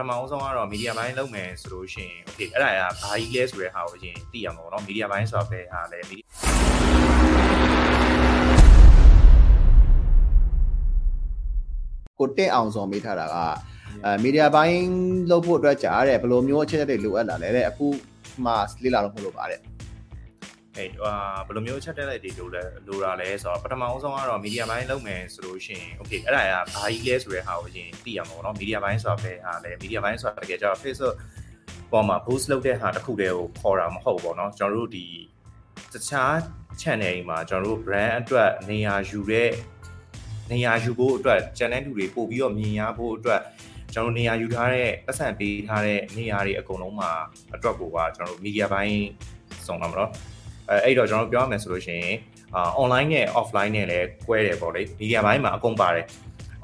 ထမအောင်ဆုံးကတော့ media ဘိုင်းလုပ်မယ်ဆိုလို့ရှိရင် okay အဲ့ဒါကဘာကြီးလဲဆိုတဲ့ဟာကိုအရင်သိရမှာပေါ့နော် media ဘိုင်းဆိုတာပဲဟာလဲ media ကိုတက်အောင်ဆောင်မေးထားတာကအဲမီဒီယာဘိုင်းလုပ်ဖို့အတွက်ကြားတဲ့ဘယ်လိုမျိုးအချက်အလက်တွေလိုအပ်လာလဲတဲ့အခုမှလေ့လာလို့မလို့ပါတဲ့ ဟဲ့ဟာဘယ်လိုမျိုးအချက်တက်လိုက်တွေလိုလဲလိုတာလဲဆိုတော့ပထမအောင်ဆုံးကတော့ media ဘိုင်းလုပ်မယ်ဆိုလို့ရှိရင် okay အဲ့ဒါကဘာကြီးလဲဆိုတဲ့ဟာကိုအရင်သိရမှာပေါ့နော် media ဘိုင်းဆိုတာပဲဟာလဲ media ဘိုင်းဆိုတာတကယ်ကျတော့ Facebook ပေါ်မှာ boost လုပ်တဲ့ဟာတစ်ခုတည်းကိုခေါ်တာမဟုတ်ပေါ့နော်ကျွန်တော်တို့ဒီတခြား channel တွေမှာကျွန်တော်တို့ brand အတွက်နေရာယူတဲ့နေရာယူဖို့အတွက် channel တူတွေပို့ပြီးတော့မြင်ရဖို့အတွက်ကျွန်တော်နေရာယူထားတဲ့ပတ်စံပေးထားတဲ့နေရာတွေအကုန်လုံးမှာအတွက်ကိုကကျွန်တော်တို့ media ဘိုင်းစုံတာမလို့ အဲအဲ့တော့ကျွန်တော်ပြောရမယ်ဆိုလို့ရှိရင်အာ online နဲ့ offline နဲ့လည်း꿰တယ်ပေါ့လေ media ဘိုင်းမှာအကုန်ပါတယ်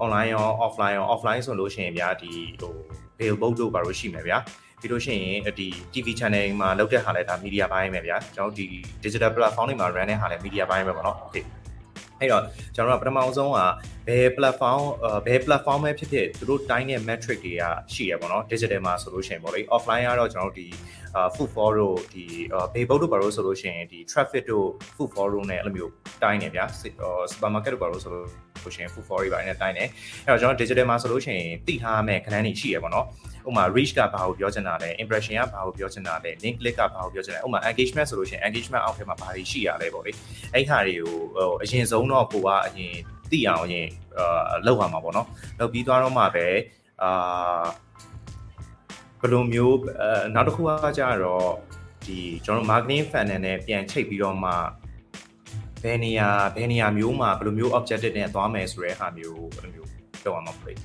online ရော offline ရော offline ဆိုလို့ရှိရင်ဗျာဒီဟို billboard တို့ဘာလို့ရှိမယ်ဗျာပြီးလို့ရှိရင်ဒီ TV channel မှာလောက်တဲ့ဟာလဲဒါ media ဘိုင်းပဲဗျာကျွန်တော်ဒီ digital platform တွေမှာ run တဲ့ဟာလဲ media ဘိုင်းပဲပေါ့နော် okay အဲ့တော့ကျွန်တော်တို့ကပထမဆုံးကဘယ် platform ဘယ် platform ပဲဖြစ်ဖြစ်သူတို့တိုင်းတဲ့ metric တွေကရှိရပါတော့ digital မှာဆိုလို့ရှိရင်ပေါ့လေ offline ကတော့ကျွန်တော်တို့ဒီ food for တို့ဒီ billboard တို့ဘာလို့ဆိုလို့ရှိရင်ဒီ traffic တို့ food for တို့ ਨੇ အဲ့လိုမျိုးတိုင်းနေဗျာ supermarket တို့ဘာလို့ဆိုလို့ရှိရင် food for တွေပါနေတိုင်းနေအဲ့တော့ကျွန်တော် digital မှာဆိုလို့ရှိရင်တိထားမဲ့ခဏန်းတွေရှိရပါတော့ ဥပမာ reach ကဘာကိုပြောချင်တာလဲ impression ကဘာကိုပြောချင်တာလဲ link click ကဘာကိုပြောချင်တာလဲဥပမာ engagement ဆိုလို့ရှိရင် engagement အောက်ထဲမှာဘာတွေရှိရလဲပေါ့လေအဲ့ဟာတွေကိုဟိုအရင်ဆုံးတော့ကိုကအရင်သိအောင်အရင်အာလောက်ရမှာပေါ့နော်လောက်ပြီးသွားတော့မှပဲအာဘယ်လိုမျိုးအဲနောက်တစ်ခုကကြတော့ဒီကျွန်တော် marketing funnel နဲ့ပြန်ချိတ်ပြီးတော့မှဘယ်နေရာဘယ်နေရာမျိုးမှာဘယ်လိုမျိုး objective နဲ့သွားမယ်ဆိုတဲ့ဟာမျိုးဘယ်လိုမျိုးလောက်အောင်မဖြစ်